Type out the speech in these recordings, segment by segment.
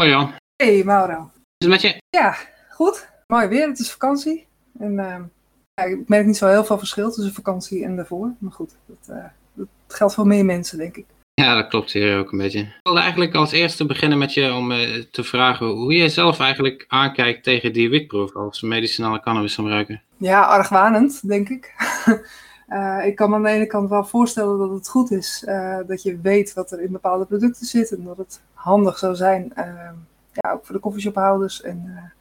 Hoi Jan. Hey Mauro. Is het met je? Ja, goed. Mooi weer. Het is vakantie. En uh, ja, ik merk niet zo heel veel verschil tussen vakantie en daarvoor. Maar goed, dat, uh, dat geldt voor meer mensen, denk ik. Ja, dat klopt hier ook een beetje. Ik wilde eigenlijk als eerste beginnen met je om uh, te vragen hoe jij zelf eigenlijk aankijkt tegen die witproef als medicinale cannabis gebruiker. Ja, argwanend, denk ik. Uh, ik kan me aan de ene kant wel voorstellen dat het goed is uh, dat je weet wat er in bepaalde producten zit en dat het handig zou zijn, uh, ja, ook voor de koffieshophouders. En,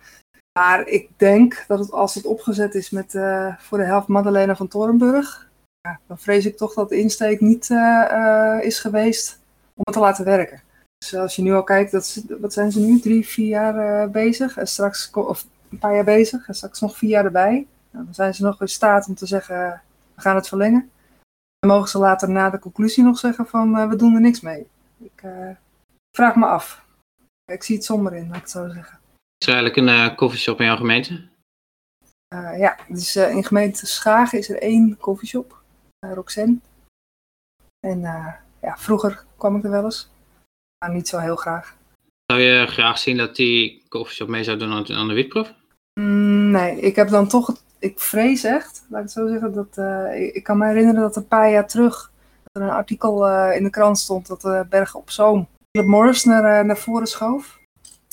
maar ik denk dat als het opgezet is met voor de helft Madalena van Torenburg, ja, dan vrees ik toch dat de insteek niet is geweest om het te laten werken. Dus als je nu al kijkt, dat, wat zijn ze nu, drie, vier jaar bezig en straks, of een paar jaar bezig en straks nog vier jaar erbij. Nou, dan zijn ze nog in staat om te zeggen we gaan het verlengen. Dan mogen ze later na de conclusie nog zeggen van uh, we doen er niks mee. Ik uh, vraag me af. Ik zie het somber in, laat ik het zo zeggen. Is er eigenlijk een uh, koffieshop in jouw gemeente? ja, dus in gemeente Schagen is er één koffieshop, Roxanne. En ja, vroeger kwam ik er wel eens, maar niet zo heel graag. Zou je graag zien dat die koffieshop mee zou doen aan de witproef? Mm, nee, ik heb dan toch het ik vrees echt, laat ik het zo zeggen, dat uh, ik, kan me herinneren dat een paar jaar terug er een artikel uh, in de krant stond dat de Bergen op Zoom Philip Morris naar, naar voren schoof.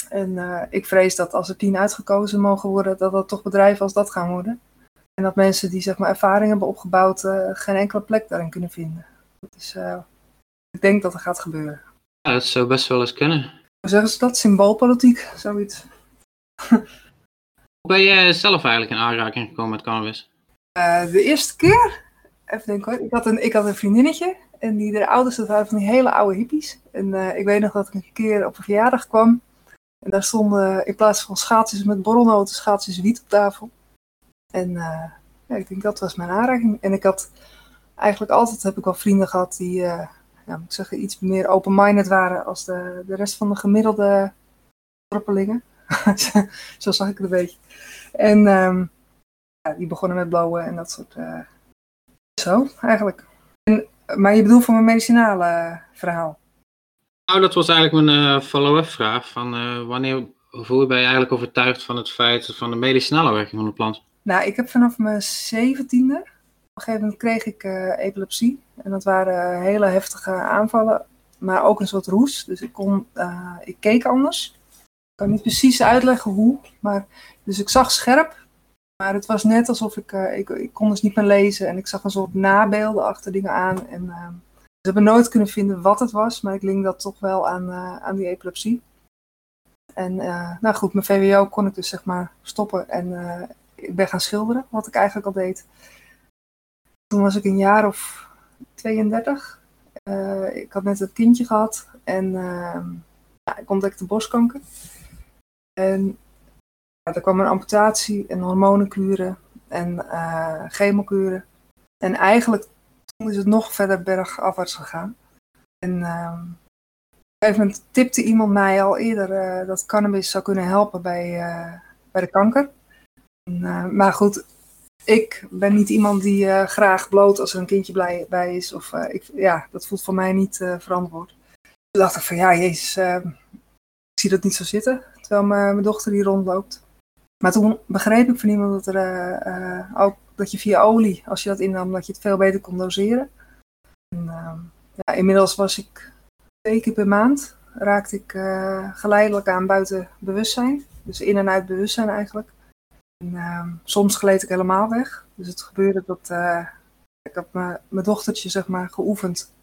En ik vrees dat als er tien uitgekozen mogen worden, dat dat toch bedrijven als dat gaan worden. En dat mensen die zeg maar ervaring hebben opgebouwd geen enkele plek daarin kunnen vinden. Dat is, ik denk dat er gaat gebeuren. Ja, dat zou best wel eens kunnen. Hoe zeggen ze dat? Symboolpolitiek, zoiets. Ben je zelf eigenlijk in aanraking gekomen met cannabis? Uh, de eerste keer, even denken hoor, ik had een, ik had een vriendinnetje en die, de ouders, dat waren van die hele oude hippies. En uh, ik weet nog dat ik een keer op een verjaardag kwam en daar stonden in plaats van schaatsjes met borrelnoten, schaatsjes wiet op tafel. En uh, ja, ik denk dat was mijn aanraking. En ik had eigenlijk altijd, heb ik wel vrienden gehad die, ja, moet zeggen, iets meer open-minded waren als de, de rest van de gemiddelde dorpelingen. Zo zag ik het een beetje. En um, ja, die begonnen met blowen en dat soort. Uh, zo, eigenlijk. En, maar je bedoelt voor mijn medicinale verhaal? Nou, dat was eigenlijk mijn uh, follow-up vraag. Van uh, wanneer, hoe ben je eigenlijk overtuigd van het feit van de medicinale werking van de plant? Nou, ik heb vanaf mijn zeventiende, op een gegeven moment kreeg ik epilepsie. En dat waren hele heftige aanvallen, maar ook een soort roes. Dus ik, kon, ik keek anders. Ik kan niet precies uitleggen hoe, maar dus ik zag scherp, maar het was net alsof ik, uh, ik, ik kon dus niet meer lezen en ik zag een soort nabeelden achter dingen aan. En uh, ze hebben nooit kunnen vinden wat het was, maar ik link dat toch wel aan, uh, aan die epilepsie. En nou goed, mijn VWO kon ik dus zeg maar stoppen en ik ben gaan schilderen, wat ik eigenlijk al deed. Toen was ik een jaar of 32. ik had net een kindje gehad en ja, ik ontdekte borstkanker. En ja, er kwam een amputatie en hormonenkuren en uh, chemokuren. En eigenlijk is het nog verder bergafwaarts gegaan. En uh, op een gegeven moment tipte iemand mij al eerder uh, dat cannabis zou kunnen helpen bij, uh, bij de kanker. En, maar goed, ik ben niet iemand die graag bloot als er een kindje blij, bij is. Of, ik, ja, dat voelt voor mij niet verantwoord. Toen dacht ik van ja, jezus, ik zie dat niet zo zitten. Terwijl mijn dochter hier rondloopt. Maar toen begreep ik van iemand dat, er, uh, ook, dat je via olie, als je dat innam, dat je het veel beter kon doseren. En, uh, ja, inmiddels was ik twee keer per maand, raakte ik uh, geleidelijk aan buiten bewustzijn. Dus in en uit bewustzijn eigenlijk. En, soms gleed ik helemaal weg. Dus het gebeurde dat ik heb mijn dochtertje zeg maar geoefend.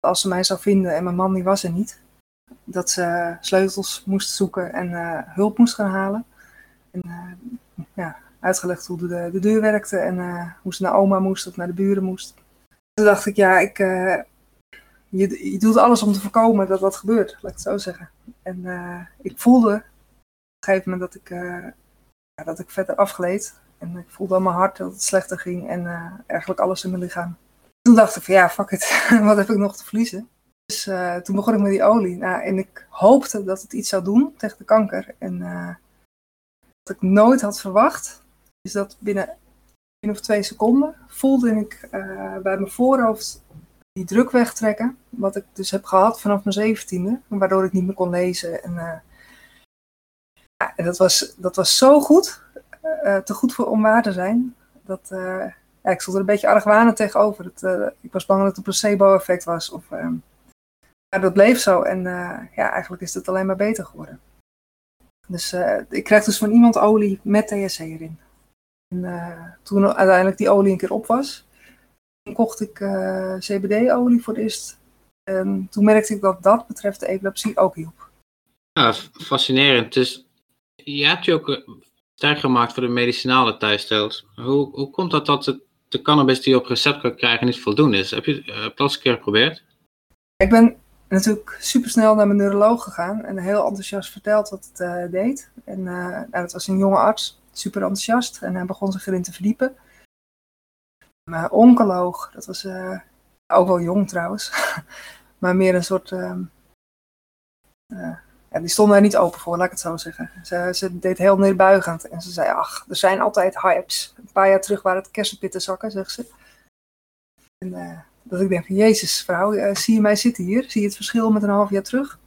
Als ze mij zou vinden en mijn man die was er niet. Dat ze sleutels moest zoeken en hulp moest gaan halen. En uh, ja, uitgelegd hoe de, de deur werkte en uh, hoe ze naar oma moest of naar de buren moest. Toen dacht ik, ja, ik, je, je doet alles om te voorkomen dat dat gebeurt, laat ik het zo zeggen. En ik voelde op een gegeven moment dat ik, ja, dat ik verder afgleed. En ik voelde aan mijn hart dat het slechter ging en eigenlijk alles in mijn lichaam. Toen dacht ik van ja, fuck it, wat heb ik nog te verliezen? Dus toen begon ik met die olie. Nou, en ik hoopte dat het iets zou doen tegen de kanker. En wat ik nooit had verwacht, is dat binnen één of twee seconden voelde ik uh, bij mijn voorhoofd die druk wegtrekken. Wat ik dus heb gehad vanaf mijn zeventiende. Waardoor ik niet meer kon lezen. En, ja, en dat, was, dat was zo goed. Te goed voor om te zijn. Dat, ja, ik stond er een beetje argwanend tegenover. Ik was bang dat het een placebo-effect was. Of, ja, dat bleef zo. En ja, eigenlijk is het alleen maar beter geworden. Dus ik kreeg dus van iemand olie met THC erin. En toen uiteindelijk die olie een keer op was, kocht ik uh, CBD-olie voor het eerst. En toen merkte ik dat dat betreft de epilepsie ook hielp. Ja, fascinerend. Dus je hebt je ook sterk gemaakt voor de medicinale thuisstijls. Hoe, hoe komt dat dat de, de cannabis die je op recept kan krijgen niet voldoende is? Heb je uh, eens een keer geprobeerd? Ik ben natuurlijk super snel naar mijn neuroloog gegaan en heel enthousiast verteld wat het uh, deed. En nou, dat was een jonge arts, super enthousiast. En hij begon zich erin te verdiepen. Mijn oncoloog, dat was uh, ook wel jong trouwens, maar meer een soort. Uh, ja, die stond er niet open voor, laat ik het zo zeggen. Ze, ze deed heel neerbuigend en ze zei: Ach, er zijn altijd hypes. Een paar jaar terug waren het kersenpitten zegt ze. En dat ik denk: Jezus, vrouw, zie je mij zitten hier? Zie je het verschil met een half jaar terug?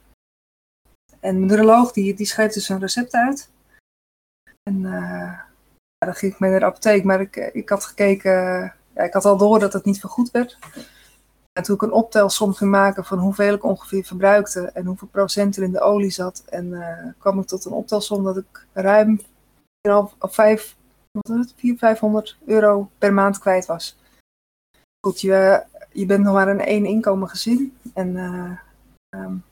En mijn neuroloog die, die schreef dus een recept uit. En dan ging ik mee naar de apotheek, maar ik, ik had gekeken ja, ik had al door dat het niet vergoed werd. En toen ik een optelsom ging maken van hoeveel ik ongeveer verbruikte en hoeveel procent er in de olie zat, en uh, kwam ik tot een optelsom dat ik ruim 5, wat is het, 400, 500 euro per maand kwijt was. Goed, je, je bent nog maar een één inkomen gezin en uh, um,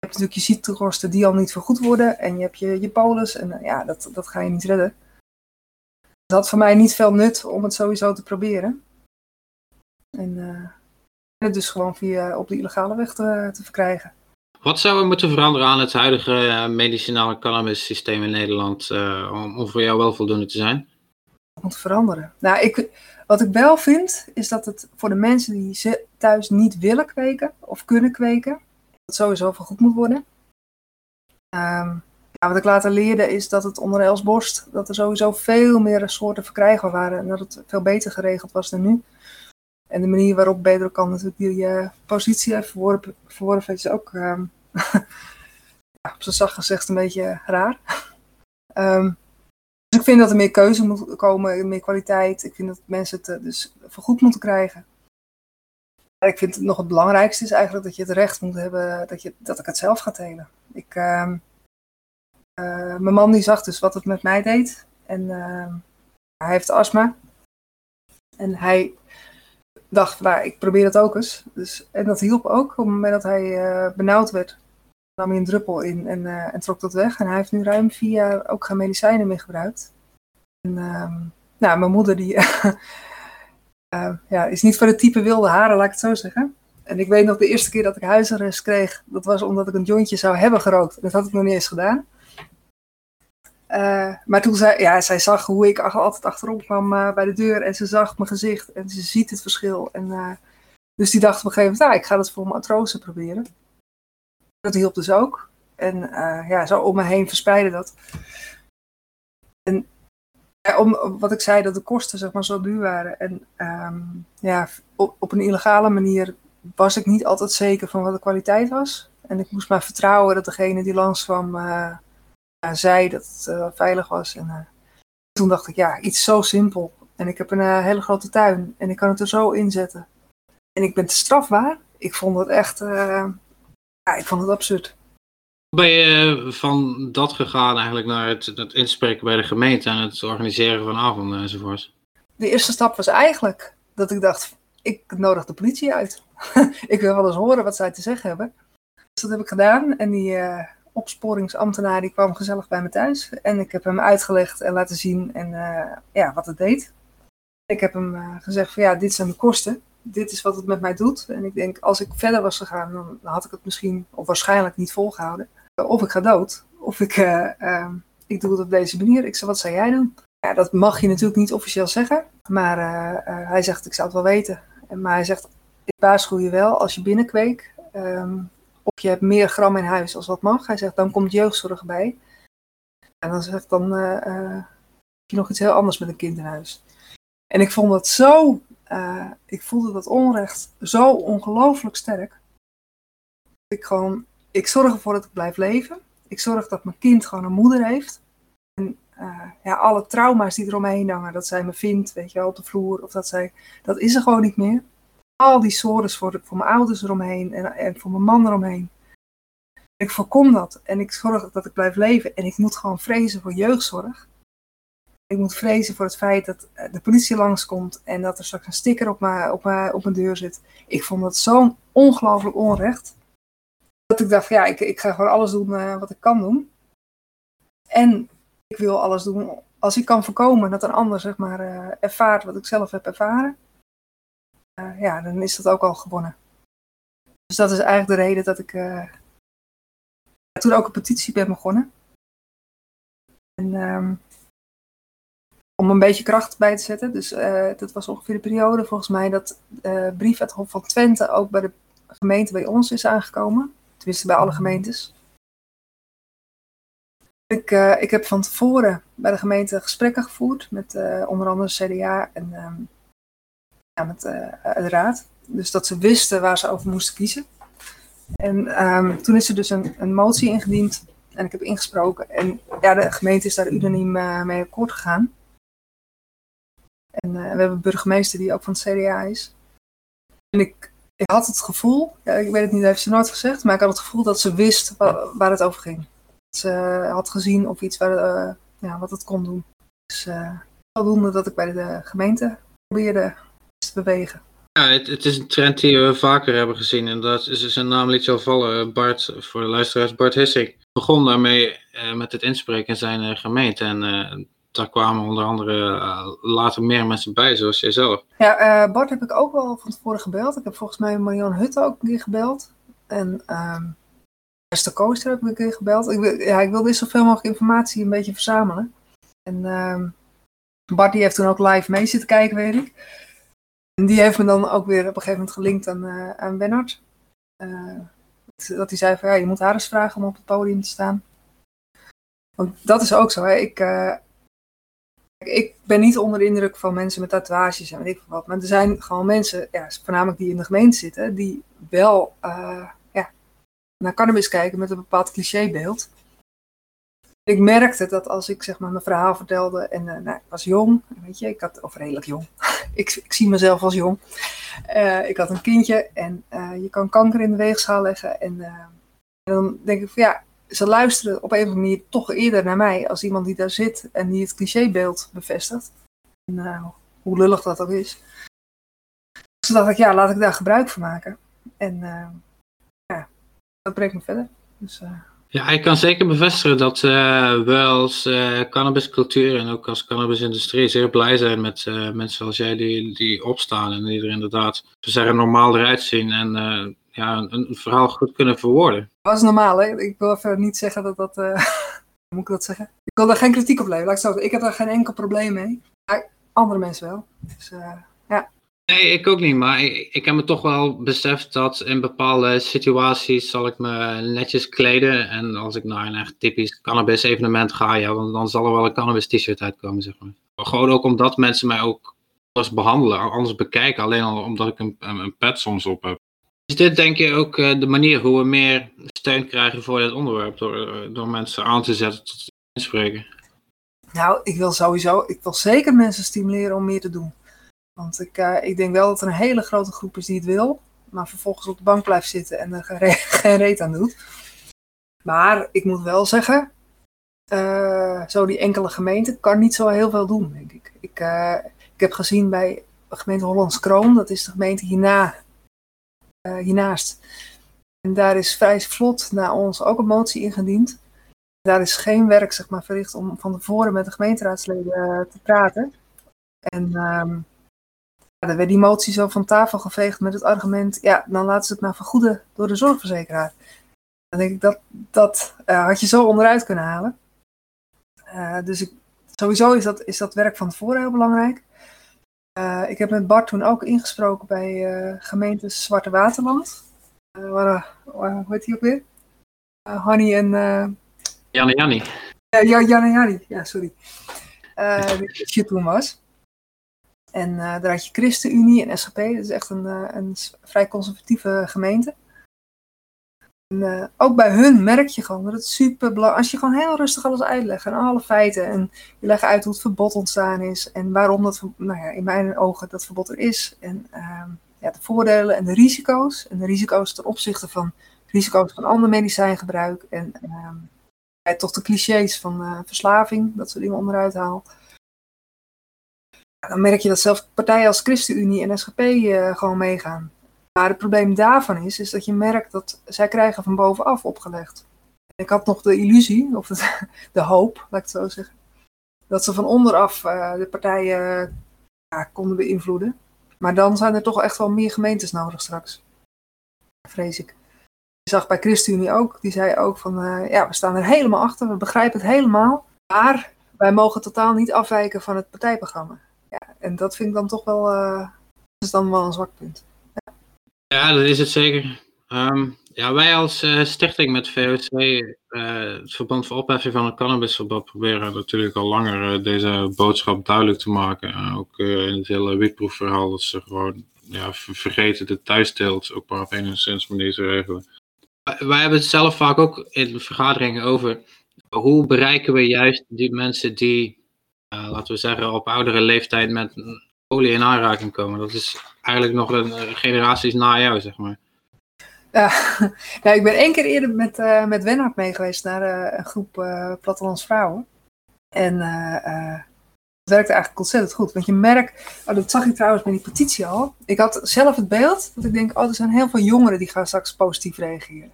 je hebt natuurlijk je ziektekosten die al niet vergoed worden en je hebt je, je polis en uh, ja, dat, dat ga je niet redden. Het had voor mij niet veel nut om het sowieso te proberen. En uh, het dus gewoon via op de illegale weg te, te, verkrijgen. Wat zou er moeten veranderen aan het huidige medicinale cannabis systeem in Nederland uh, om, om, voor jou wel voldoende te zijn? Moet veranderen. Nou, ik, wat ik wel vind, is dat het voor de mensen die thuis niet willen kweken of kunnen kweken, dat sowieso vergoed moet worden. Um, ja, wat ik later leerde is dat het onder Elsborst, dat er sowieso veel meer soorten verkrijgbaar waren en dat het veel beter geregeld was dan nu. En de manier waarop Bedro kan natuurlijk die uh, positie heeft verworven, is ook um, ja, op zijn zacht gezegd een beetje raar. um, dus ik vind dat er meer keuze moet komen, meer kwaliteit. Ik vind dat mensen het uh, dus vergoed moeten krijgen. ik vind het nog het belangrijkste is eigenlijk dat je het recht moet hebben dat, je, dat ik het zelf ga telen. Ik, um, uh, mijn man die zag dus wat het met mij deed. En uh, hij heeft astma. En hij dacht, nou, ik probeer het ook eens. Dus, en dat hielp ook. Op het moment dat hij uh, benauwd werd, nam hij een druppel in en, en, trok dat weg. En hij heeft nu ruim vier jaar ook geen medicijnen meer gebruikt. En ehm, nou, mijn moeder die ja, is niet voor het type wilde haren, laat ik het zo zeggen. En ik weet nog de eerste keer dat ik huisarrest kreeg, dat was omdat ik een jointje zou hebben gerookt. Dat had ik nog niet eens gedaan. Uh, maar toen zei, ja, zij zag hoe ik altijd achterop kwam bij de deur en ze zag mijn gezicht en ze ziet het verschil. En, dus die dacht op een gegeven moment, nou, ik ga dat voor matrozen proberen. Dat hielp dus ook. En ja, zo om me heen verspreidde dat. En ja, om, wat ik zei, dat de kosten zeg maar zo duur waren. En um, ja, op, op, een illegale manier was ik niet altijd zeker van wat de kwaliteit was. En ik moest maar vertrouwen dat degene die langskwam zei dat het uh, veilig was. En uh, toen dacht ik, ja, iets zo simpel. En ik heb een uh, hele grote tuin en ik kan het er zo inzetten. En ik ben te strafbaar. Ik vond het echt, ja, ik vond het absurd. Ben je van dat gegaan eigenlijk naar het, het inspreken bij de gemeente en het organiseren van avonden enzovoort? De eerste stap was eigenlijk dat ik dacht, ik nodig de politie uit. ik wil wel eens horen wat zij te zeggen hebben. Dus dat heb ik gedaan en die opsporingsambtenaar die kwam gezellig bij me thuis. En ik heb hem uitgelegd en laten zien en, uh, ja, wat het deed. Ik heb hem uh, gezegd van ja, dit zijn de kosten. Dit is wat het met mij doet. En ik denk, als ik verder was gegaan, dan had ik het misschien of waarschijnlijk niet volgehouden. Of ik ga dood, of ik, uh, ik doe het op deze manier. Ik zei, wat zou jij doen? Ja, dat mag je natuurlijk niet officieel zeggen. Maar hij zegt, ik zou het wel weten. En, maar hij zegt, ik waarschuw je wel, als je binnenkweek, um, je hebt meer gram in huis als wat mag. Hij zegt, dan komt jeugdzorg bij. En dan zegt dan, heb je nog iets heel anders met een kind in huis. En ik vond dat zo eh, ik voelde dat onrecht zo ongelooflijk sterk. Ik gewoon, ik zorg ervoor dat ik blijf leven. Ik zorg dat mijn kind gewoon een moeder heeft. En uh, ja, alle trauma's die eromheen hangen, dat zij me vindt, weet je wel, op de vloer, of dat zij, dat is er gewoon niet meer. Al die sores voor, voor mijn ouders eromheen en, en voor mijn man eromheen. Ik voorkom dat en ik zorg dat ik blijf leven. En ik moet gewoon vrezen voor jeugdzorg. Ik moet vrezen voor het feit dat eh, de politie langskomt en dat er straks een sticker op mijn, op mijn, op mijn deur zit. Ik vond dat zo'n ongelooflijk onrecht. Dat ik dacht, ja, ik, ik ga gewoon alles doen uh, wat ik kan doen. En ik wil alles doen als ik kan voorkomen dat een ander zeg maar, uh, ervaart wat ik zelf heb ervaren. Ja, dan is dat ook al gewonnen. Dus dat is eigenlijk de reden dat ik toen ook een petitie ben begonnen. En um, om een beetje kracht bij te zetten. Dus uh, dat was ongeveer de periode volgens mij dat uh, brief uit Hof van Twente ook bij de gemeente bij ons is aangekomen. Tenminste bij alle gemeentes. Ik, uh, ik heb van tevoren bij de gemeente gesprekken gevoerd met onder andere CDA en um, ja, met de raad. Dus dat ze wisten waar ze over moesten kiezen. En um, toen is er dus een, een, motie ingediend en ik heb ingesproken. En ja, de gemeente is daar unaniem mee akkoord gegaan. En uh, we hebben een burgemeester die ook van het CDA is. En ik, ik had het gevoel, ja, ik weet het niet, dat heeft ze nooit gezegd, maar ik had het gevoel dat ze wist waar, waar het over ging. Ze had gezien of iets waar, uh, ja, wat het kon doen. Dus aldoende dat ik bij de gemeente probeerde te bewegen. Ja, het, het, is een trend die we vaker hebben gezien. En dat is zijn naam liet al vallen. Bart, voor de luisteraars, Bart Hissing begon daarmee met het inspreken in zijn gemeente. En daar kwamen onder andere uh, later meer mensen bij, zoals jijzelf. Ja, uh, Bart heb ik ook wel van tevoren gebeld. Ik heb volgens mij Marianne Hutte ook een keer gebeld. En um, Esther Kooster heb ik een keer gebeld. Ik, ja, ik wilde dus zoveel mogelijk informatie een beetje verzamelen. En um, Bart die heeft toen ook live mee zitten kijken, weet ik. En die heeft me dan ook weer op een gegeven moment gelinkt aan, uh, aan Bernard. dat hij zei van, ja, je moet haar eens vragen om op het podium te staan. Want dat is ook zo, hè. Ik ik ben niet onder de indruk van mensen met tatoeages en weet ik wat. Maar er zijn gewoon mensen, ja, voornamelijk die in de gemeente zitten, die wel uh, ja, naar cannabis kijken met een bepaald clichébeeld. Ik merkte dat als ik zeg maar mijn verhaal vertelde en uh, nou, ik was jong, weet je, ik had, of redelijk jong, ik, ik, zie mezelf als jong. Uh, ik had een kindje en je kan kanker in de weegschaal leggen en, en dan denk ik van ja, ze luisteren op een of andere manier toch eerder naar mij als iemand die daar zit en die het clichébeeld bevestigt. Uh, hoe lullig dat ook is. Dus dacht ik, ja, laat ik daar gebruik van maken. En uh, ja, dat brengt me verder. Dus, uh... Ja, ik kan zeker bevestigen dat we als cannabiscultuur en ook als cannabisindustrie zeer blij zijn met mensen zoals jij die, die opstaan en die er inderdaad, we zeggen, normaal eruit zien en ja, een, een, verhaal goed kunnen verwoorden. Dat is normaal, hè? Ik wil even niet zeggen dat dat. Uh, hoe moet ik dat zeggen? Ik wil daar geen kritiek op leveren. Laat ik, zo ik heb daar geen enkel probleem mee. Maar andere mensen wel. Dus uh, ja. Nee, ik ook niet. Maar ik, ik heb me toch wel beseft dat in bepaalde situaties zal ik me netjes kleden. En als ik naar een echt typisch cannabis evenement ga, ja, dan, dan zal er wel een cannabis t-shirt uitkomen, zeg maar. Gewoon ook omdat mensen mij ook anders behandelen, anders bekijken. Alleen al omdat ik een, een, een pet soms op heb. Is dit denk je ook uh, de manier hoe we meer steun krijgen voor dit onderwerp? Door, uh, door mensen aan te zetten tot inspreken? Nou, ik wil sowieso, ik wil zeker mensen stimuleren om meer te doen. Want ik, uh, ik denk wel dat er een hele grote groep is die het wil, maar vervolgens op de bank blijft zitten en er geen, geen reet aan doet. Maar ik moet wel zeggen, zo die enkele gemeente kan niet zo heel veel doen, denk ik. Ik, ik heb gezien bij gemeente Hollands Kroon, dat is de gemeente hierna hiernaast. En daar is vrij vlot naar ons ook een motie ingediend. Daar is geen werk zeg maar, verricht om van tevoren met de gemeenteraadsleden uh, te praten. En um, ja, dan werd die motie zo van tafel geveegd met het argument, ja, dan laten ze het maar vergoeden door de zorgverzekeraar. Dan denk ik, dat, dat uh, had je zo onderuit kunnen halen. dus sowieso is dat, is dat werk van tevoren heel belangrijk. Uh, ik heb met Bart toen ook ingesproken bij uh, gemeente Zwarte Waterland. Uh, waar, hoe heet die ook weer? Hanny en... Janne Janni. ja, Janne Janni, ja, sorry. Uh, die toen was. En daar had je ChristenUnie en SGP, dat is echt een, een vrij conservatieve gemeente. En, ook bij hun merk je gewoon dat het super belangrijk Als je gewoon heel rustig alles uitlegt en alle feiten. En je legt uit hoe het verbod ontstaan is. En waarom dat, nou ja, in mijn ogen dat verbod er is. En ehm, ja, de voordelen en de risico's. En de risico's ten opzichte van risico's van ander medicijngebruik. En ehm, toch de clichés van uh, verslaving, dat soort dingen onderuit haal. dan merk je dat zelfs partijen als ChristenUnie en SGP uh, eh, gewoon meegaan. Maar het probleem daarvan is, is dat je merkt dat zij krijgen van bovenaf opgelegd. Ik had nog de illusie, of de hoop, laat ik het zo zeggen, dat ze van onderaf uh, de partijen konden beïnvloeden. Maar dan zijn er toch echt wel meer gemeentes nodig straks. Vrees ik. Je zag bij ChristenUnie ook, die zei ook van, uh, ja, we staan er helemaal achter, we begrijpen het helemaal. Maar wij mogen totaal niet afwijken van het partijprogramma. Ja, en dat vind ik dan toch wel, uh, is dan wel een zwak punt. Ja, dat is het zeker. Um, ja, wij als uh, stichting met VOC, uh, het Verband voor Opheffing van het Cannabisverbod, proberen natuurlijk al langer uh, deze boodschap duidelijk te maken. ook in het hele wietproefverhaal, dat ze gewoon ja, vergeten de thuisteelt ook maar op enigszins manier te regelen. Wij hebben het zelf vaak ook in de vergaderingen over hoe bereiken we juist die mensen die, laten we zeggen, op oudere leeftijd met olie in aanraking komen. Dat is eigenlijk nog een generaties na jou, zeg maar. Ja, nou, ik ben één keer eerder met, uh, met Wenhard mee geweest naar uh, een groep uh, vrouwen. En het werkte eigenlijk ontzettend goed. Want je merkt, oh, dat zag ik trouwens bij die petitie al. Ik had zelf het beeld dat ik denk, oh, er zijn heel veel jongeren die gaan straks positief reageren.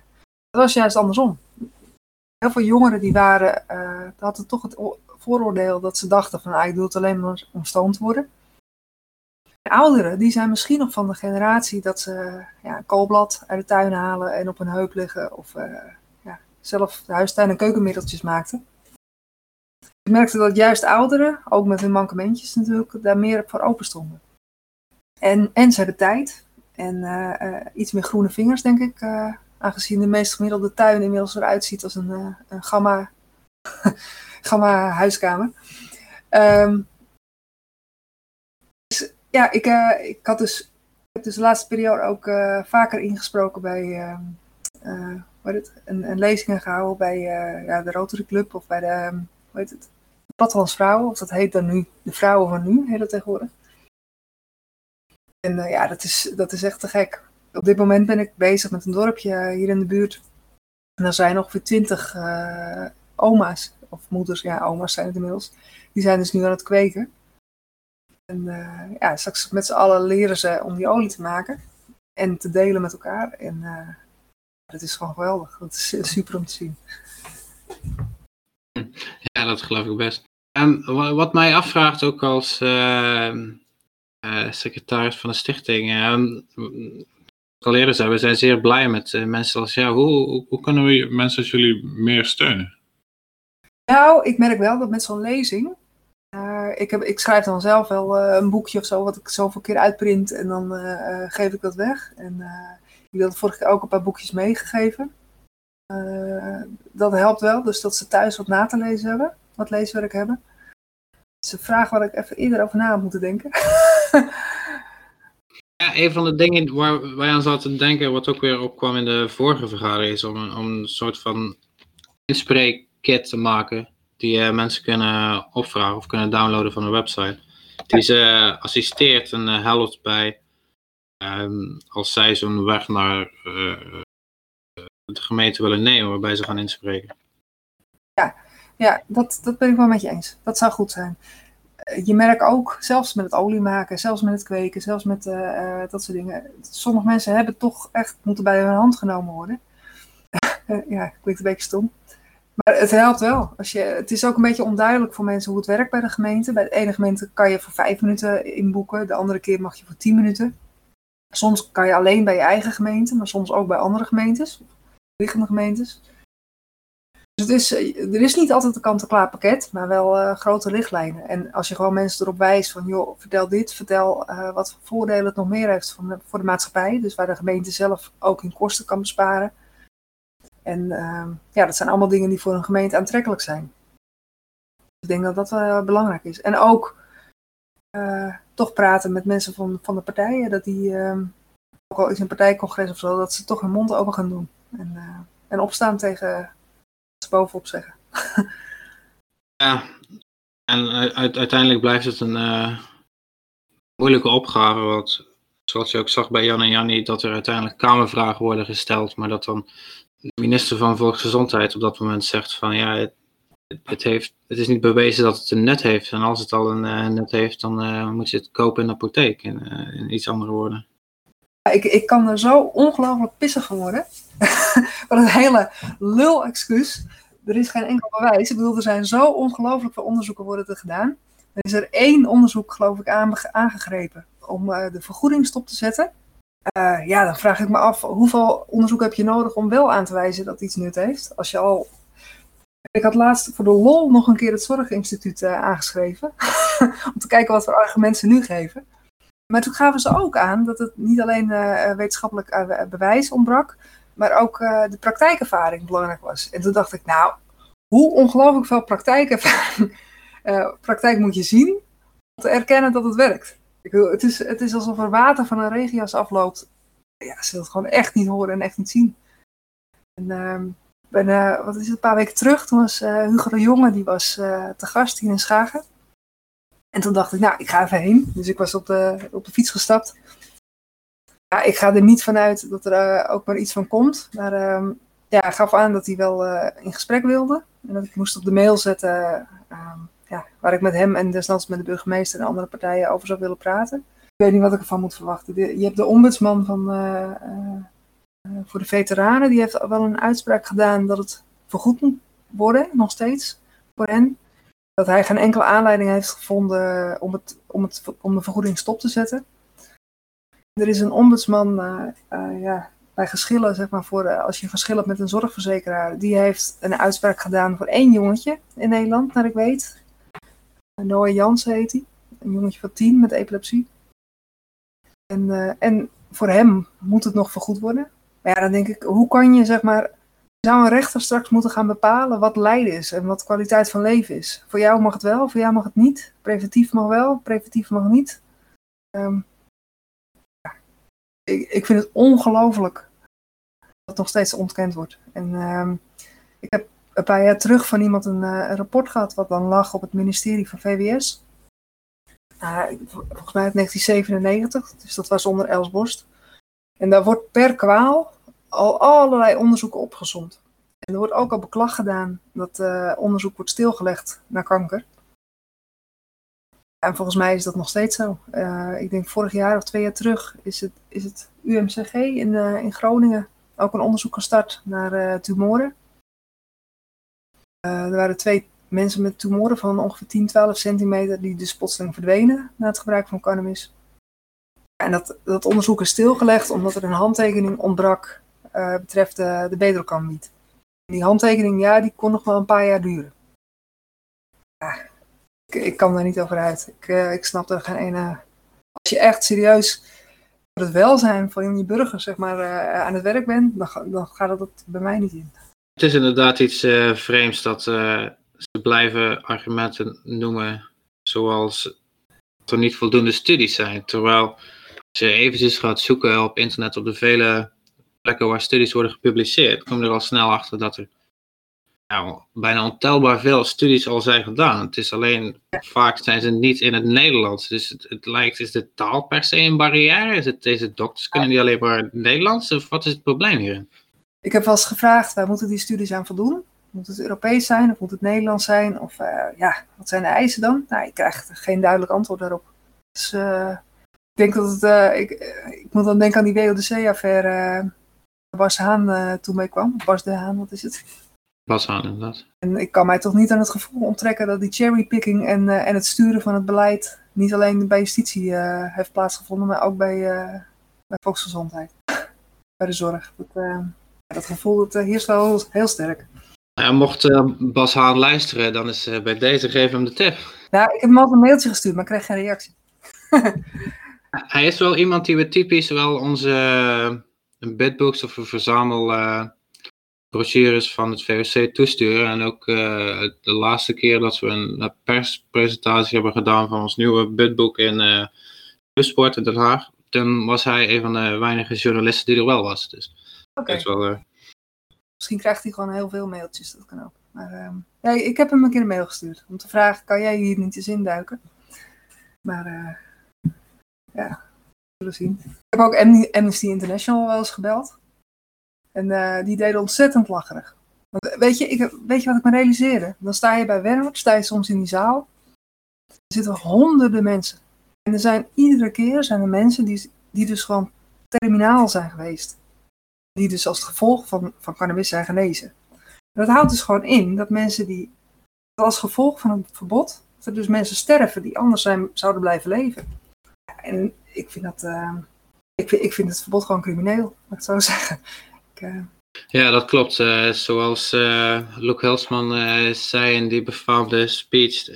Dat was juist andersom. Heel veel jongeren die waren, hadden toch het vooroordeel dat ze dachten van, ah, ik doe het alleen maar om worden ouderen, die zijn misschien nog van de generatie dat ze ja, koolblad uit de tuin halen en op een heup liggen. Of uh, ja, zelf de huistuin- en keukenmiddeltjes maakten. Ik merkte dat juist ouderen, ook met hun mankementjes natuurlijk, daar meer voor open stonden. En, en ze hebben tijd en uh, iets meer groene vingers, denk ik. aangezien de meest gemiddelde tuin inmiddels eruit ziet als een, een gamma, gamma huiskamer. Um, ja, ik, uh, ik had dus, heb dus de laatste periode ook uh, vaker ingesproken bij uh, hoe heet het, een, een lezingen gehouden bij ja, de Rotary Club of bij de, hoe heet het, Plattelands Vrouwen, of dat heet dan nu de Vrouwen van Nu, heet dat tegenwoordig. En ja, dat is, dat is echt te gek. Op dit moment ben ik bezig met een dorpje hier in de buurt. En er zijn ongeveer twintig oma's, of moeders, ja, oma's zijn het inmiddels. Die zijn dus nu aan het kweken. En uh, ja, straks met z'n allen leren ze om die olie te maken en te delen met elkaar. En uh, dat is gewoon geweldig. Dat is super om te zien. Ja, dat geloof ik best. En wat mij afvraagt ook als uh, secretaris van de stichting. al eerder zei, we zijn zeer blij met mensen als jou. Hoe, hoe, hoe kunnen we mensen als jullie meer steunen? Nou, ik merk wel dat met zo'n lezing ik, heb, ik schrijf dan zelf wel uh, een boekje of zo, wat ik zoveel keer uitprint en dan uh, geef ik dat weg. En ik had vorige keer ook een paar boekjes meegegeven. dat helpt wel, dus dat ze thuis wat na te lezen hebben, wat leeswerk hebben. Ze vragen waar ik even eerder over na moeten denken. Ja, een van de dingen waar wij aan zaten denken, wat ook weer opkwam in de vorige vergadering, is om een, om een soort van inspreekkit te maken die uh, mensen kunnen opvragen of kunnen downloaden van een website. Die ze assisteert en uh, helpt bij um, als zij zo'n weg naar de gemeente willen nemen waarbij ze gaan inspreken. Ja, ja dat, dat ben ik wel met je eens. Dat zou goed zijn. Je merkt ook, zelfs met het olie maken, zelfs met het kweken, zelfs met dat soort dingen. Sommige mensen hebben toch echt moeten bij hun hand genomen worden. ja, klinkt een beetje stom. Maar het helpt wel. Als je, het is ook een beetje onduidelijk voor mensen hoe het werkt bij de gemeente. Bij de ene gemeente kan je voor vijf minuten inboeken, de andere keer mag je voor tien minuten. Soms kan je alleen bij je eigen gemeente, maar soms ook bij andere gemeentes, liggende gemeentes. Dus het is, er is niet altijd een kant-en-klaar pakket, maar wel uh, grote richtlijnen. En als je gewoon mensen erop wijst van, joh, vertel dit, vertel uh, wat voor voordelen het nog meer heeft voor de maatschappij. Dus waar de gemeente zelf ook in kosten kan besparen en ehm, ja, dat zijn allemaal dingen die voor een gemeente aantrekkelijk zijn. Ik denk dat dat uh, belangrijk is. En ook, uh, toch praten met mensen van, van de partijen. Dat die, ehm, ook al is een partijcongres of zo, dat ze toch hun mond open gaan doen. En, eh, en opstaan tegen wat ze bovenop zeggen. Ja, en uiteindelijk blijft het een moeilijke opgave. Want zoals je ook zag bij Jan en Jannie, dat er uiteindelijk kamervragen worden gesteld. Maar dat dan de minister van Volksgezondheid op dat moment zegt van ja, het, het, heeft, het is niet bewezen dat het een net heeft. En als het al een uh, net heeft, dan uh, moet je het kopen in de apotheek. In, in iets andere woorden. Ik, ik kan er zo ongelooflijk pissig van worden. Wat een hele lul-excuus. Er is geen enkel bewijs. Ik bedoel, er zijn zo ongelooflijk veel onderzoeken worden er gedaan. Er is er één onderzoek, geloof ik, aangegrepen om de vergoeding stop te zetten. Uh, ja, dan vraag ik me af, hoeveel onderzoek heb je nodig om wel aan te wijzen dat iets nut heeft? Als je al... Ik had laatst voor de lol nog een keer het Zorginstituut uh, aangeschreven. om te kijken wat voor argumenten ze nu geven. Maar toen gaven ze ook aan dat het niet alleen uh, wetenschappelijk bewijs ontbrak, maar ook de praktijkervaring belangrijk was. En toen dacht ik, nou, hoe ongelooflijk veel praktijkervaring, praktijk moet je zien om te erkennen dat het werkt. Wil, het, is, het is alsof er water van een regenjas afloopt. Ja, ze het gewoon echt niet horen en echt niet zien. En ehm, ben, wat is het, een paar weken terug, toen was Hugo de Jonge, die was te gast hier in Schagen. En toen dacht ik, nou, ik ga even heen. Dus ik was op de, op de fiets gestapt. Ja, ik ga er niet vanuit dat er ook maar iets van komt. Maar uh, ja, hij gaf aan dat hij wel in gesprek wilde. En dat ik moest op de mail zetten ehm, ja, waar ik met hem en desnoods met de burgemeester en andere partijen over zou willen praten. Ik weet niet wat ik ervan moet verwachten. je hebt de ombudsman van, eh, voor de veteranen. Die heeft wel een uitspraak gedaan dat het vergoed moet worden, nog steeds, voor hen dat hij geen enkele aanleiding heeft gevonden om, het, om, het, om de vergoeding stop te zetten. Er is een ombudsman ja, bij geschillen, zeg maar, voor, als je geschil hebt met een zorgverzekeraar, die heeft een uitspraak gedaan voor één jongetje in Nederland, naar ik weet. Noah Jansen heet hij, een jongetje van tien met epilepsie. En, en voor hem moet het nog vergoed worden. Maar ja, dan denk ik, hoe kan je, zeg maar, zou een rechter straks moeten gaan bepalen wat lijden is en wat kwaliteit van leven is. Voor jou mag het wel, voor jou mag het niet. Preventief mag wel, preventief mag niet. Um, ja. ik, ik, vind het ongelooflijk dat het nog steeds ontkend wordt. En um, ik heb een paar jaar terug van iemand een, uh, een, rapport gehad wat dan lag op het ministerie van VWS. Uh, volgens mij uit 1997, dus dat was onder Els Borst. En daar wordt per kwaal al allerlei onderzoeken opgezond. En er wordt ook al beklag gedaan dat uh, onderzoek wordt stilgelegd naar kanker. En volgens mij is dat nog steeds zo. Uh, ik denk vorig jaar of twee jaar terug is het, is het UMCG in, in Groningen ook een onderzoek gestart naar tumoren. Er waren twee mensen met tumoren van ongeveer 10, 12 centimeter die dus plotseling verdwenen na het gebruik van cannabis. En dat, dat onderzoek is stilgelegd omdat er een handtekening ontbrak uh, betreft de, de. Die handtekening, ja, die kon nog wel een paar jaar duren. Ik, kan daar niet over uit. Ik, uh, ik snap er geen ene... Als je echt serieus voor het welzijn van je burgers zeg maar, aan het werk bent, dan, dan gaat dat bij mij niet in. Het is inderdaad iets vreemds dat ze blijven argumenten noemen zoals dat er niet voldoende studies zijn. Terwijl als je eventjes gaat zoeken op internet op de vele plekken waar studies worden gepubliceerd, kom er al snel achter dat er nou, bijna ontelbaar veel studies al zijn gedaan. Het is alleen, vaak zijn ze niet in het Nederlands. Dus het, het lijkt, is de taal per se een barrière? Is het, deze dokters kunnen die alleen maar Nederlands? Of wat is het probleem hier? Ik heb wel eens gevraagd, waar moeten die studies aan voldoen? Moet het Europees zijn of moet het Nederlands zijn? Of uh, ja, wat zijn de eisen dan? Nou, ik krijg geen duidelijk antwoord daarop. Dus uh, ik denk dat het, uh, ik, ik moet dan denken aan die WODC-affaire Bas Haan toen mee kwam. Bas de Haan, wat is het? Bas Haan, inderdaad. En ik kan mij toch niet aan het gevoel onttrekken dat die cherrypicking en, en het sturen van het beleid niet alleen bij justitie heeft plaatsgevonden, maar ook bij, bij volksgezondheid. bij de zorg. Dat, dat gevoel dat heerst wel heel sterk. Ja, mocht Bas Haan luisteren, dan is bij deze geef hem de tip. Nou, ik heb hem al een mailtje gestuurd, maar ik kreeg geen reactie. Hij is wel iemand die we typisch wel onze bedbox of een verzamel brochures van het VOC toesturen. En ook de laatste keer dat we een perspresentatie hebben gedaan van ons nieuwe budboek in uh, Sport in Den Haag. Toen was hij een van de weinige journalisten die er wel was. Dus okay. wel, Misschien krijgt hij gewoon heel veel mailtjes, dat kan ook. Maar ehm, ja, ik heb hem een keer een mail gestuurd om te vragen, kan jij hier niet eens induiken? Maar uh, ja, zullen zien. Ik heb ook Amnesty International wel eens gebeld. En uh, die deden ontzettend lacherig. Want, weet, je, ik, weet je wat ik me realiseerde? Dan sta je bij Werner, sta je soms in die zaal. Er zitten honderden mensen. En er zijn iedere keer zijn er mensen die, die dus gewoon terminaal zijn geweest. Die dus als gevolg van, van cannabis zijn genezen. dat houdt dus gewoon in dat mensen die als gevolg van een verbod, dat er dus mensen sterven die anders zijn, zouden blijven leven. En ik vind dat, uh, ik, ik vind het verbod gewoon crimineel, mag ik zo zeggen. Ik, uh... Ja, dat klopt. Uh, zoals Luke Helsman zei in die befaamde speech,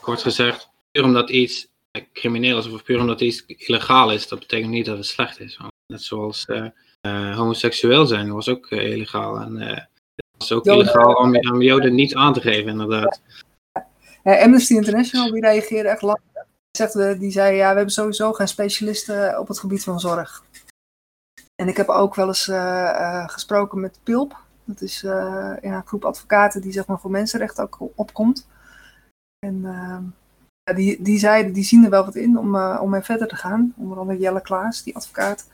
kort gezegd, puur omdat iets crimineel is of puur omdat iets illegaal is, dat betekent niet dat het slecht is. Net zoals homoseksueel zijn was ook uh, illegaal. En uh, het was ook illegaal om, om Joden niet aan te geven, inderdaad. Ja, Amnesty International die reageerde echt lang. Die, die zei, ja, we hebben sowieso geen specialisten op het gebied van zorg. En ik heb ook wel eens gesproken met PILP. Dat is ja, een groep advocaten die zeg maar, voor mensenrechten ook opkomt. En ja, die, die zeiden, die zien er wel wat in om, om mee verder te gaan. Onder andere Jelle Klaas, die advocaat.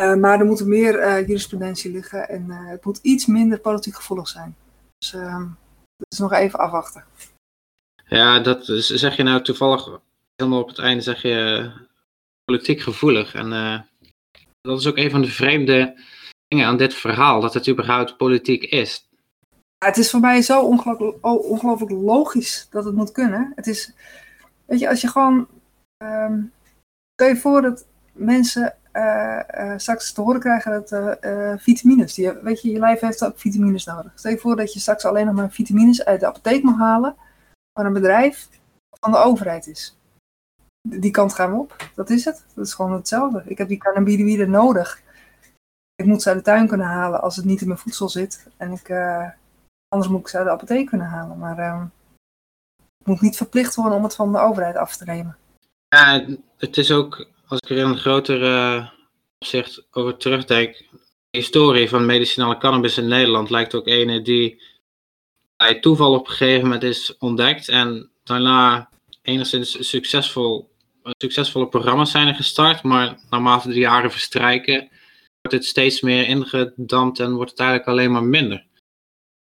Uh, maar er moet meer uh, jurisprudentie liggen en uh, het moet iets minder politiek gevoelig zijn. Dus ehm, dat is nog even afwachten. Ja, dat zeg je nou toevallig helemaal op het einde, zeg je politiek gevoelig. En dat is ook een van de vreemde dingen aan dit verhaal, dat het überhaupt politiek is. Ja, het is voor mij zo ongelooflijk, ongelooflijk logisch dat het moet kunnen. Het is, weet je, als je gewoon, um, stel je voor dat mensen uh, straks te horen krijgen dat uh, vitamines, die, weet je, je lijf heeft ook vitamines nodig. Stel je voor dat je straks alleen nog maar vitamines uit de apotheek mag halen, van een bedrijf van de overheid is. Die kant gaan we op, dat is het. Dat is gewoon hetzelfde. Ik heb die cannabinoïden nodig. Ik moet ze uit de tuin kunnen halen als het niet in mijn voedsel zit. En ik, anders moet ik ze uit de apotheek kunnen halen. Maar ehm, ik moet niet verplicht worden om het van de overheid af te nemen. Ja, het is ook als ik er in een groter uh, opzicht over terugdenk, de historie van medicinale cannabis in Nederland lijkt ook ene die bij toeval op een gegeven moment is ontdekt en daarna enigszins succesvol, succesvolle programma's zijn er gestart, maar naarmate de jaren verstrijken wordt het steeds meer ingedampt en wordt het eigenlijk alleen maar minder.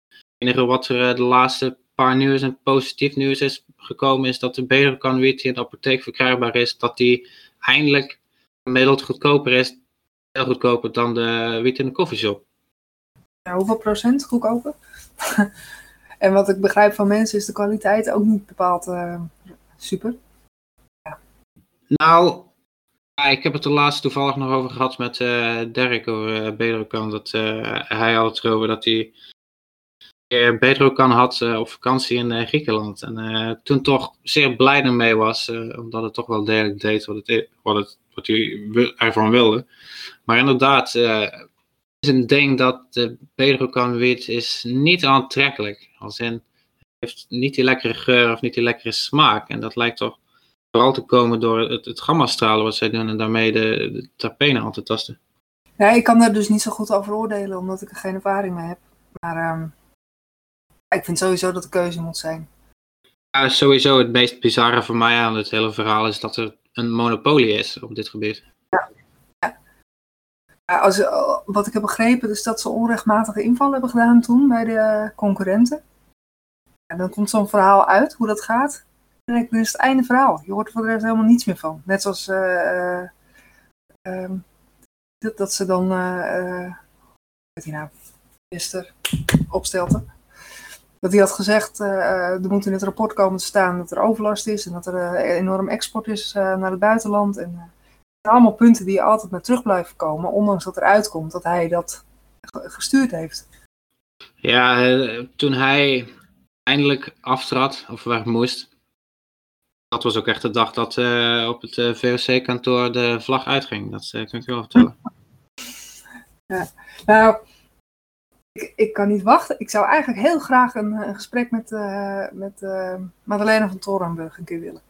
Het enige wat er eh, de laatste paar nieuws en positief nieuws is gekomen is dat de betere die in de apotheek verkrijgbaar is, dat die eindelijk gemiddeld goedkoper is, heel goedkoper dan de wiet in de koffieshop. Ja, hoeveel procent goedkoper? en wat ik begrijp van mensen is de kwaliteit ook niet bepaald uh, super. Ja. Nou, ik heb het er laatst toevallig nog over gehad met uh, Derek over uh. Dat hij had het erover dat hij Bedrokan had op vakantie in Griekenland. En toen toch zeer blij ermee was, omdat het toch wel degelijk deed wat het, wat het wat hij ervan wilde. Maar inderdaad, is een ding dat de Pedro wit is niet aantrekkelijk. Als in, heeft niet die lekkere geur of niet die lekkere smaak. En dat lijkt toch vooral te komen door het, het gamma-stralen wat zij doen en daarmee de, de terpenen aan te tasten. Ja, ik kan daar dus niet zo goed over oordelen, omdat ik er geen ervaring mee heb. Maar um, ik vind sowieso dat de keuze moet zijn. Ja, sowieso het meest bizarre voor mij aan het hele verhaal is dat er een monopolie is op dit gebied. Ja. ja. Als, wat ik heb begrepen is dat ze onrechtmatige inval hebben gedaan toen bij de concurrenten. En dan komt zo'n verhaal uit, hoe dat gaat. En dan is het einde verhaal. Je hoort er voor de rest helemaal niets meer van. Net zoals uh, uh, dat, dat, ze dan, uh, weet je nou, minister opstelten dat hij had gezegd, uh, er moet in het rapport komen te staan dat er overlast is en dat er uh, enorm export is uh, naar het buitenland. En uh, allemaal punten die altijd naar terug blijven komen, ondanks dat er uitkomt dat hij dat gestuurd heeft. Ja, toen hij eindelijk aftrad, of weg moest, dat was ook echt de dag dat op het VOC-kantoor de vlag uitging. Dat kan ik je wel vertellen. Ja, nou, ik, ik kan niet wachten. Ik zou eigenlijk heel graag een, een gesprek met, uh, met uh, Madeleine van Torenburg een keer willen.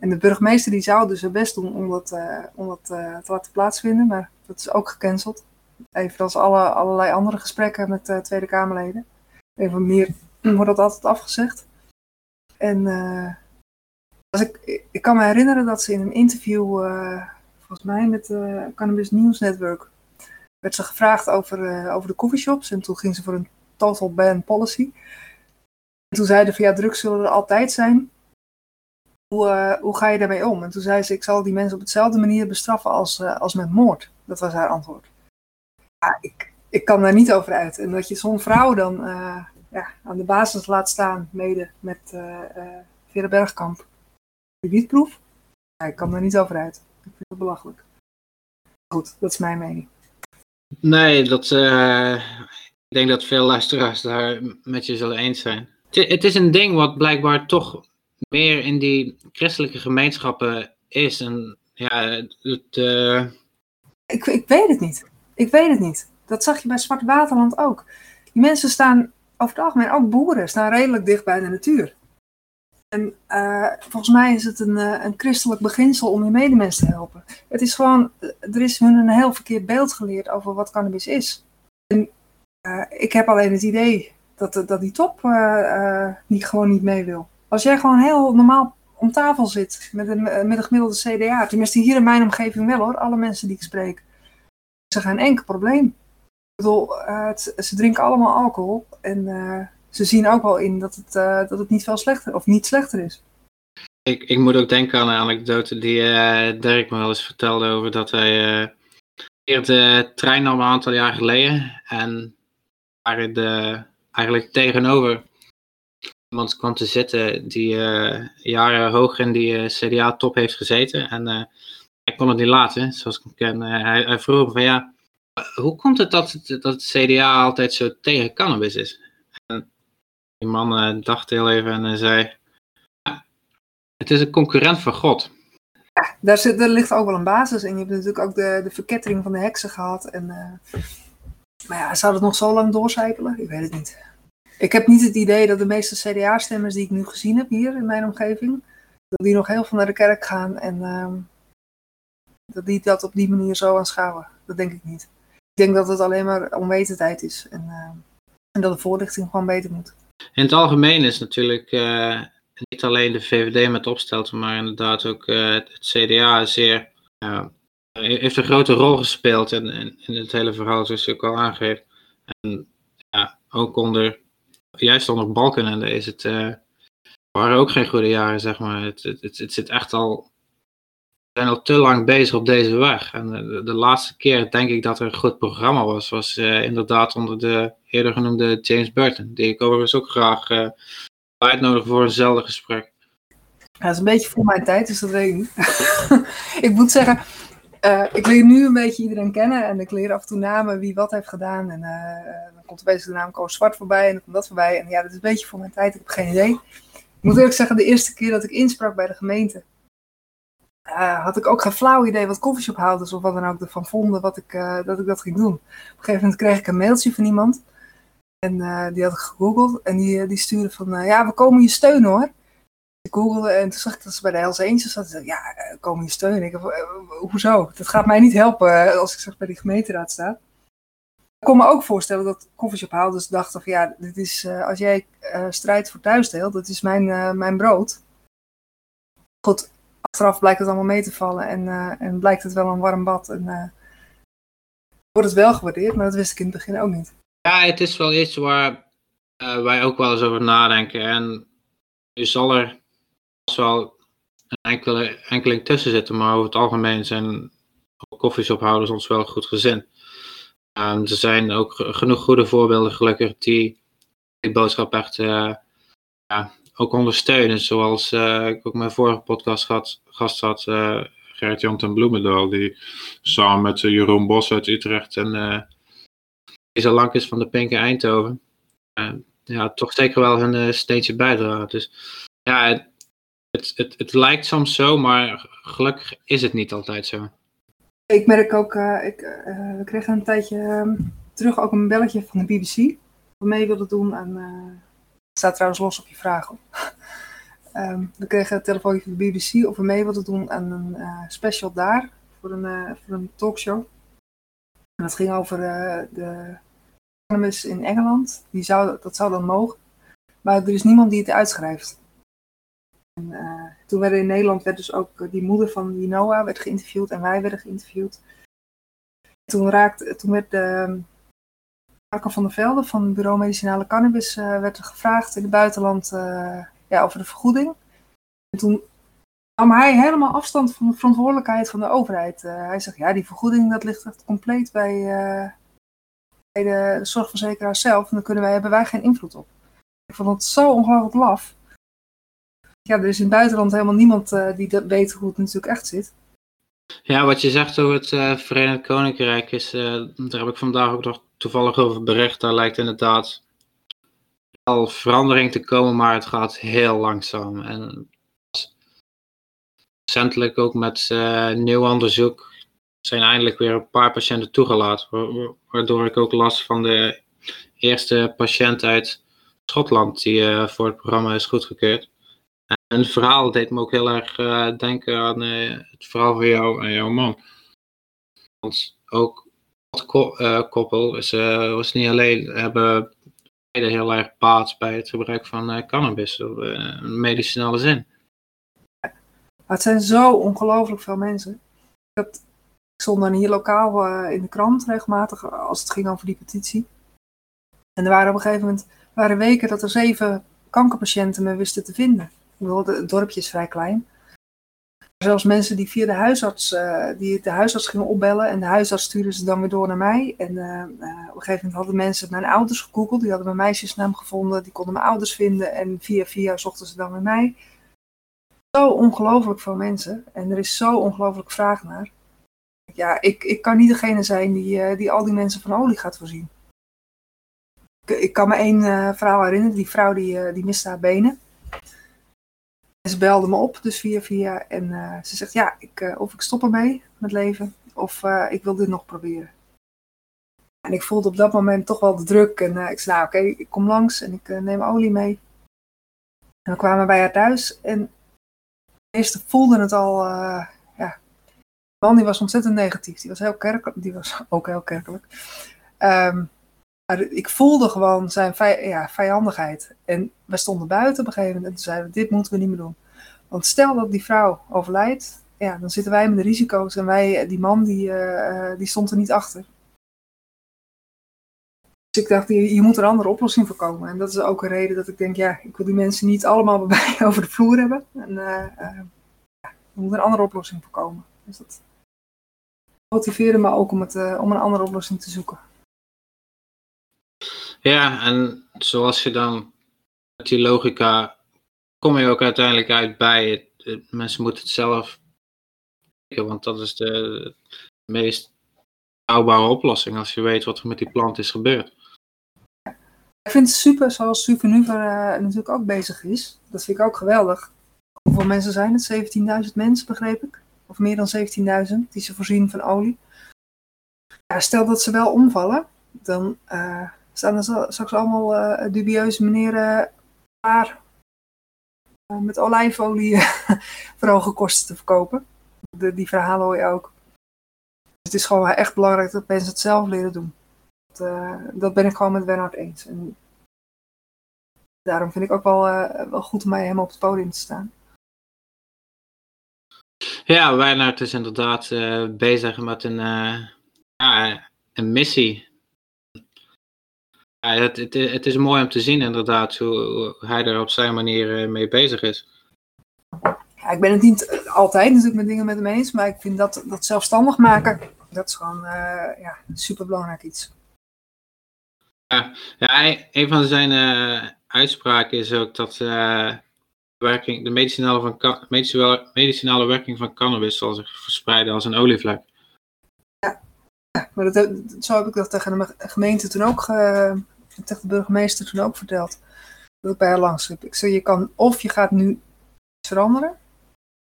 En de burgemeester die zou dus zijn best doen om dat, om dat te laten plaatsvinden, maar dat is ook gecanceld. Evenals alle, allerlei andere gesprekken met Tweede Kamerleden. Andere manier wordt dat altijd afgezegd. En als ik, ik kan me herinneren dat ze in een interview, volgens mij met Cannabis News Network, werd ze gevraagd over, uh, over de coffeeshops. En toen ging ze voor een total ban policy. En toen zeiden van ja, drugs zullen er altijd zijn. Hoe, uh, hoe ga je daarmee om? En toen zei ze, ik zal die mensen op hetzelfde manier bestraffen als, uh, als met moord. Dat was haar antwoord. Ja, ik, ik kan daar niet over uit. En dat je zo'n vrouw dan ja, aan de basis laat staan, mede met Vera Bergkamp. De wietproef? Ja, ik kan daar niet over uit. Ik vind het belachelijk. Goed, dat is mijn mening. Nee, dat, uh, ik denk dat veel luisteraars daar met je zullen eens zijn. Het, is een ding wat blijkbaar toch meer in die christelijke gemeenschappen is. En ja, het, uh... ik, ik weet het niet. Ik weet het niet. Dat zag je bij Zwart Waterland ook. Die mensen staan over het algemeen, ook boeren, staan redelijk dicht bij de natuur. En uh, volgens mij is het een, uh, een christelijk beginsel om je medemens te helpen. Het is gewoon, er is hun een heel verkeerd beeld geleerd over wat cannabis is. En ik heb alleen het idee dat, dat die top niet, gewoon niet mee wil. Als jij gewoon heel normaal om tafel zit met een, met een gemiddelde CDA, tenminste hier in mijn omgeving wel hoor, alle mensen die ik spreek, ze gaan enkel probleem. Ik bedoel, ze drinken allemaal alcohol en ze zien ook wel in dat het, uh, dat het niet veel slechter of niet slechter is. Ik, ik moet ook denken aan een anekdote die uh, Dirk me wel eens vertelde over dat hij uh, de trein nam een aantal jaar geleden en waar de, eigenlijk tegenover iemand kwam te zitten die jaren hoog in die CDA-top heeft gezeten en hij kon het niet laten, zoals ik hem ken. hij, hij vroeg van ja, hoe komt het dat, dat CDA altijd zo tegen cannabis is? Die man uh, dacht heel even en uh, zei: Het is een concurrent van God. Ja, daar, zit, ligt ook wel een basis in. Je hebt natuurlijk ook de, de verkettering van de heksen gehad. En, uh, maar ja, zou het nog zo lang doorcijpelen? Ik weet het niet. Ik heb niet het idee dat de meeste CDA-stemmers die ik nu gezien heb hier in mijn omgeving, dat die nog heel veel naar de kerk gaan en ehm, dat die dat op die manier zo aanschouwen. Dat denk ik niet. Ik denk dat het alleen maar onwetendheid is en, ehm, en dat de voorlichting gewoon beter moet. In het algemeen is natuurlijk uh, niet alleen de VVD met opstelten, maar inderdaad ook uh, het CDA zeer, uh, heeft een grote rol gespeeld in, in, in, het hele verhaal, zoals je ook al aangeeft. En ja, ook onder, juist onder Balkenende is het, waren ook geen goede jaren, zeg maar. Het, het, het zit echt al zijn al te lang bezig op deze weg. En de, laatste keer denk ik dat er een goed programma was, was uh, inderdaad onder de eerder genoemde James Burton. Die ik overigens ook graag uh, uitnodig voor eenzelfde gesprek. Ja, dat is een beetje voor mijn tijd, dus dat weet ik niet. ik moet zeggen, uh, ik leer nu een beetje iedereen kennen en ik leer af en toe namen wie wat heeft gedaan. En dan komt bezig de naam Koos Zwart voorbij en dan komt dat voorbij. En ja, dat is een beetje voor mijn tijd, ik heb geen idee. Ik moet eerlijk zeggen, de eerste keer dat ik insprak bij de gemeente, uh, had ik ook geen flauw idee wat koffieshophouders of wat dan ook ervan vonden wat ik, uh, dat ik dat ging doen. Op een gegeven moment kreeg ik een mailtje van iemand. En uh, die had ik gegoogeld. En die, die stuurde van, ja, we komen je steunen hoor. Ik googelde en toen zag ik dat ze bij de Hells Angels zat. Ja, komen je steunen? Ik hoezo? Dat gaat mij niet helpen als ik zeg bij die gemeenteraad sta. Ik kon me ook voorstellen dat koffieshophouders dachten van, ja, dit is, als jij strijdt voor thuisdeel, dat is mijn, mijn brood. Goed, achteraf blijkt het allemaal mee te vallen en, uh, en blijkt het wel een warm bad. En uh, wordt het wel gewaardeerd, maar dat wist ik in het begin ook niet. Ja, het is wel iets waar uh, wij ook wel eens over nadenken. En nu zal er wel een enkele, enkeling tussen zitten, maar over het algemeen zijn koffieshophouders ons wel goed gezind. Um, er zijn ook genoeg goede voorbeelden gelukkig die die boodschap echt ja, ook ondersteunen. Zoals uh, ik ook mijn vorige podcast gast, gast had, uh, Gert-Jan ten Bloemendaal, die samen met uh, Jeroen Bos uit Utrecht en uh, Isa Lankes van de Pinken Eindhoven, ja, toch zeker wel hun steentje bijdragen. Dus ja, het, het, het, lijkt soms zo, maar gelukkig is het niet altijd zo. Ik merk ook, ik, we een tijdje ehm, terug ook een belletje van de BBC. we mee wilden doen aan... staat trouwens los op je vraag. Um, we kregen een telefoontje van de BBC of we mee wilden doen aan een special daar. Voor een, voor een talkshow. En dat ging over de cannabis in Engeland. Die zou, dat zou dan mogen. Maar er is niemand die het uitschrijft. En, toen werden in Nederland werd dus ook die moeder van die Noah werd geïnterviewd en wij werden geïnterviewd. Toen, raakte, toen werd de Marco van der Velde van het Bureau Medicinale Cannabis uh, werd gevraagd in het buitenland uh, ja, over de vergoeding. En toen nam hij helemaal afstand van de verantwoordelijkheid van de overheid. hij zegt, ja, die vergoeding dat ligt echt compleet bij, bij de, de zorgverzekeraar zelf. En daar kunnen wij, hebben wij geen invloed op. Ik vond het zo ongelooflijk laf. Ja, er is in het buitenland helemaal niemand die weet hoe het natuurlijk echt zit. Ja, wat je zegt over het Verenigd Koninkrijk is, daar heb ik vandaag ook nog toevallig over bericht. Daar lijkt inderdaad al verandering te komen, maar het gaat heel langzaam. En recentelijk ook met nieuw onderzoek zijn eindelijk weer een paar patiënten toegelaten, waardoor ik ook last van de eerste patiënt uit Schotland die uh, voor het programma is goedgekeurd. En het verhaal deed me ook heel erg uh, denken aan het verhaal van jou en jouw man. Want ook het koppel is, was niet alleen, hebben beide heel erg baat bij het gebruik van cannabis, op een medicinale zin. Het zijn zo ongelooflijk veel mensen. Dat, ik stond dan hier lokaal in de krant regelmatig als het ging over die petitie. En er waren op een gegeven moment waren weken dat er zeven kankerpatiënten me wisten te vinden. Het dorpje is vrij klein. Zelfs mensen die via de huisarts, uh, die de huisarts gingen opbellen en de huisarts stuurde ze dan weer door naar mij. En uh, uh, op een gegeven moment hadden mensen mijn ouders gegoogeld, die hadden mijn meisjesnaam gevonden, die konden mijn ouders vinden en via via zochten ze dan naar mij. Zo ongelooflijk veel mensen en er is zo ongelooflijk vraag naar. Ja, ik, ik kan niet degene zijn die, die al die mensen van olie gaat voorzien ik kan me één verhaal herinneren. Die vrouw die, die miste haar benen. Ze belde me op, dus via via. En uh, ze zegt, ja, ik, of ik stop ermee met leven, of ik wil dit nog proberen. En ik voelde op dat moment toch wel de druk. En ik zei, nou oké, ik kom langs en ik neem olie mee. En we kwamen bij haar thuis. En eerst voelde het al, ja. De man die was ontzettend negatief. Die was, heel kerkelijk, die was ook heel kerkelijk. Um, maar ik voelde gewoon zijn ja, vijandigheid. En we stonden buiten op een gegeven moment en toen zeiden we, dit moeten we niet meer doen. Want stel dat die vrouw overlijdt, ja, dan zitten wij met de risico's en wij, die man, die, uh, die stond er niet achter. Dus ik dacht, je, moet er een andere oplossing voor komen. En dat is ook een reden dat ik denk, ja, ik wil die mensen niet allemaal bij mij over de vloer hebben. En uh, er moet een andere oplossing voor komen. Dus dat motiveerde me ook om, het, om een andere oplossing te zoeken. Ja, en zoals je dan met die logica kom je ook uiteindelijk uit bij het, mensen moeten het zelf want dat is de, meest houdbare oplossing als je weet wat er met die plant is gebeurd. Ik vind het super zoals Supernuver uh, natuurlijk ook bezig is. Dat vind ik ook geweldig. Hoeveel mensen zijn het? 17.000 mensen begreep ik. Of meer dan 17.000 die ze voorzien van olie. Ja, stel dat ze wel omvallen, dan uh, staan er straks allemaal uh, dubieuze meneren klaar uh, met olijfolie voor hoge kosten te verkopen. De, die verhalen hoor je ook. Dus het is gewoon echt belangrijk dat mensen het zelf leren doen. Dat, uh, dat ben ik gewoon met Bernard eens. En daarom vind ik ook wel, wel goed om mij helemaal op het podium te staan. Ja, Wijnaard is inderdaad bezig met een, ja, een missie ja, het, het, het, is mooi om te zien inderdaad hoe hij er op zijn manier eh, mee bezig is. Ja, ik ben het niet altijd natuurlijk met dingen met hem eens, maar ik vind dat, dat zelfstandig maken, dat is gewoon uh, ja, super belangrijk iets. Ja, ja, een van zijn uh, uitspraken is ook dat uh, werking, de medicinale, van, medicinale, medicinale werking van cannabis zal zich verspreiden als een olievlek. Ja, ja maar dat, zo heb ik dat tegen de gemeente toen ook heb tegen de burgemeester toen ook verteld. Dat ik bij haar langs heb. Ik zei, je kan of je gaat nu iets veranderen.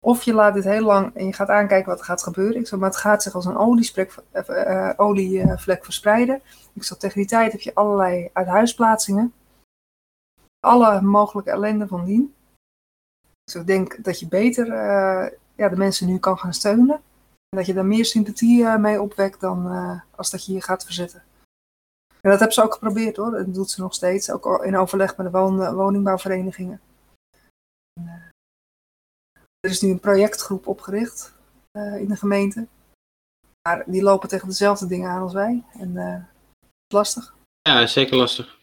Of je laat dit heel lang en je gaat aankijken wat er gaat gebeuren. Ik zeg, maar het gaat zich als een olievlek, uh, olievlek verspreiden. Ik zeg, tegen die tijd heb je allerlei uithuisplaatsingen. Alle mogelijke ellende van dien. Dus ik denk dat je beter uh, ja, de mensen nu kan gaan steunen. En dat je daar meer sympathie mee opwekt dan als dat je je gaat verzetten. En dat hebben ze ook geprobeerd hoor. Dat doet ze nog steeds. Ook in overleg met de won woningbouwverenigingen. En, er is nu een projectgroep opgericht in de gemeente. Maar die lopen tegen dezelfde dingen aan als wij. En het is lastig. Ja, zeker lastig.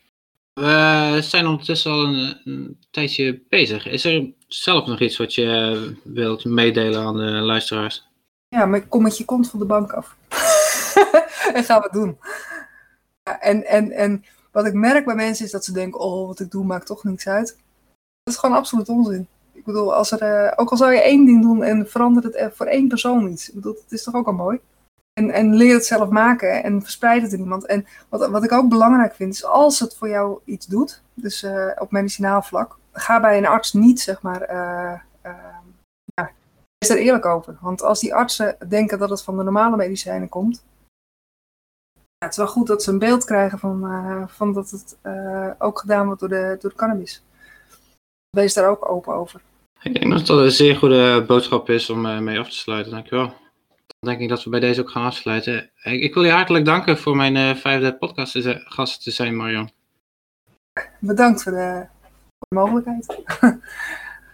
We zijn ondertussen al een, een, tijdje bezig. Is er zelf nog iets wat je wilt meedelen aan de luisteraars? Ja, maar kom met je kont van de bank af. en gaan we het doen. En, en, en wat ik merk bij mensen is dat ze denken, oh, wat ik doe maakt toch niks uit. Dat is gewoon absoluut onzin. Ik bedoel, als er, uh, ook al zou je één ding doen en verandert het voor één persoon iets. Ik bedoel, het is toch ook al mooi. En, en leer het zelf maken en verspreid het in iemand. En wat, wat ik ook belangrijk vind, is als het voor jou iets doet, dus uh, op medicinaal vlak, ga bij een arts niet, zeg maar, uh, ja, is er eerlijk over. Want als die artsen denken dat het van de normale medicijnen komt, het is wel goed dat ze een beeld krijgen van, van dat het ook gedaan wordt door de, door de cannabis. Wees daar ook open over. Ik denk dat dat een zeer goede boodschap is om mee af te sluiten. Dankjewel. Dan denk ik dat we bij deze ook gaan afsluiten. Ik, ik wil je hartelijk danken voor mijn vijfde podcast te gast te zijn, Marion. Bedankt voor de, voor de mogelijkheid.